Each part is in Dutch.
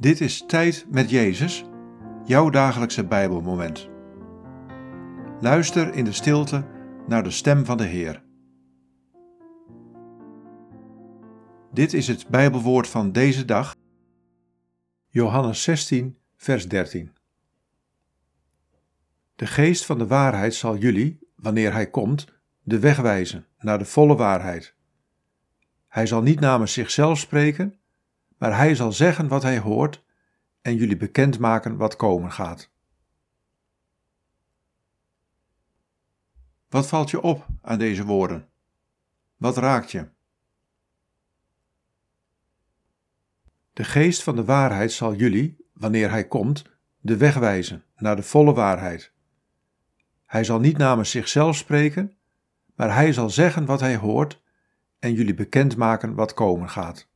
Dit is Tijd met Jezus, jouw dagelijkse Bijbelmoment. Luister in de stilte naar de stem van de Heer. Dit is het Bijbelwoord van deze dag, Johannes 16, vers 13. De geest van de waarheid zal jullie, wanneer hij komt, de weg wijzen naar de volle waarheid. Hij zal niet namens zichzelf spreken, maar hij zal zeggen wat hij hoort en jullie bekendmaken wat komen gaat. Wat valt je op aan deze woorden? Wat raakt je? De geest van de waarheid zal jullie, wanneer hij komt, de weg wijzen naar de volle waarheid. Hij zal niet namens zichzelf spreken, maar hij zal zeggen wat hij hoort en jullie bekendmaken wat komen gaat.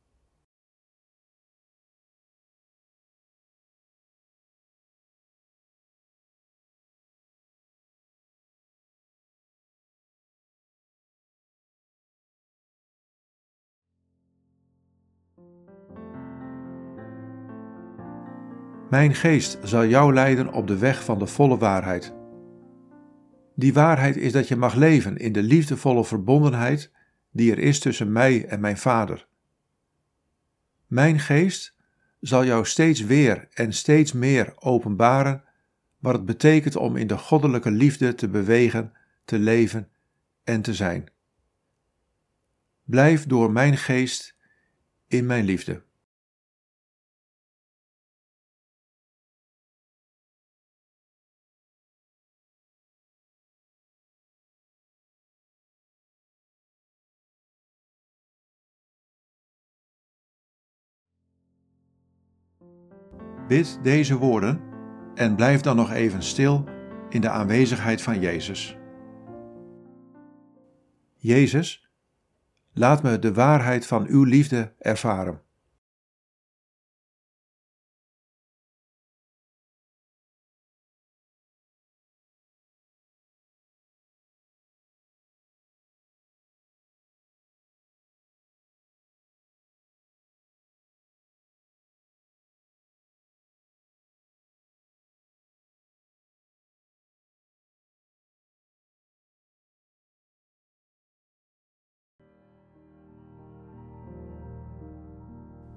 Mijn geest zal jou leiden op de weg van de volle waarheid. Die waarheid is dat je mag leven in de liefdevolle verbondenheid die er is tussen mij en mijn Vader. Mijn geest zal jou steeds weer en steeds meer openbaren wat het betekent om in de goddelijke liefde te bewegen, te leven en te zijn. Blijf door mijn geest in mijn liefde. Bid deze woorden en blijf dan nog even stil in de aanwezigheid van Jezus. Jezus, laat me de waarheid van uw liefde ervaren.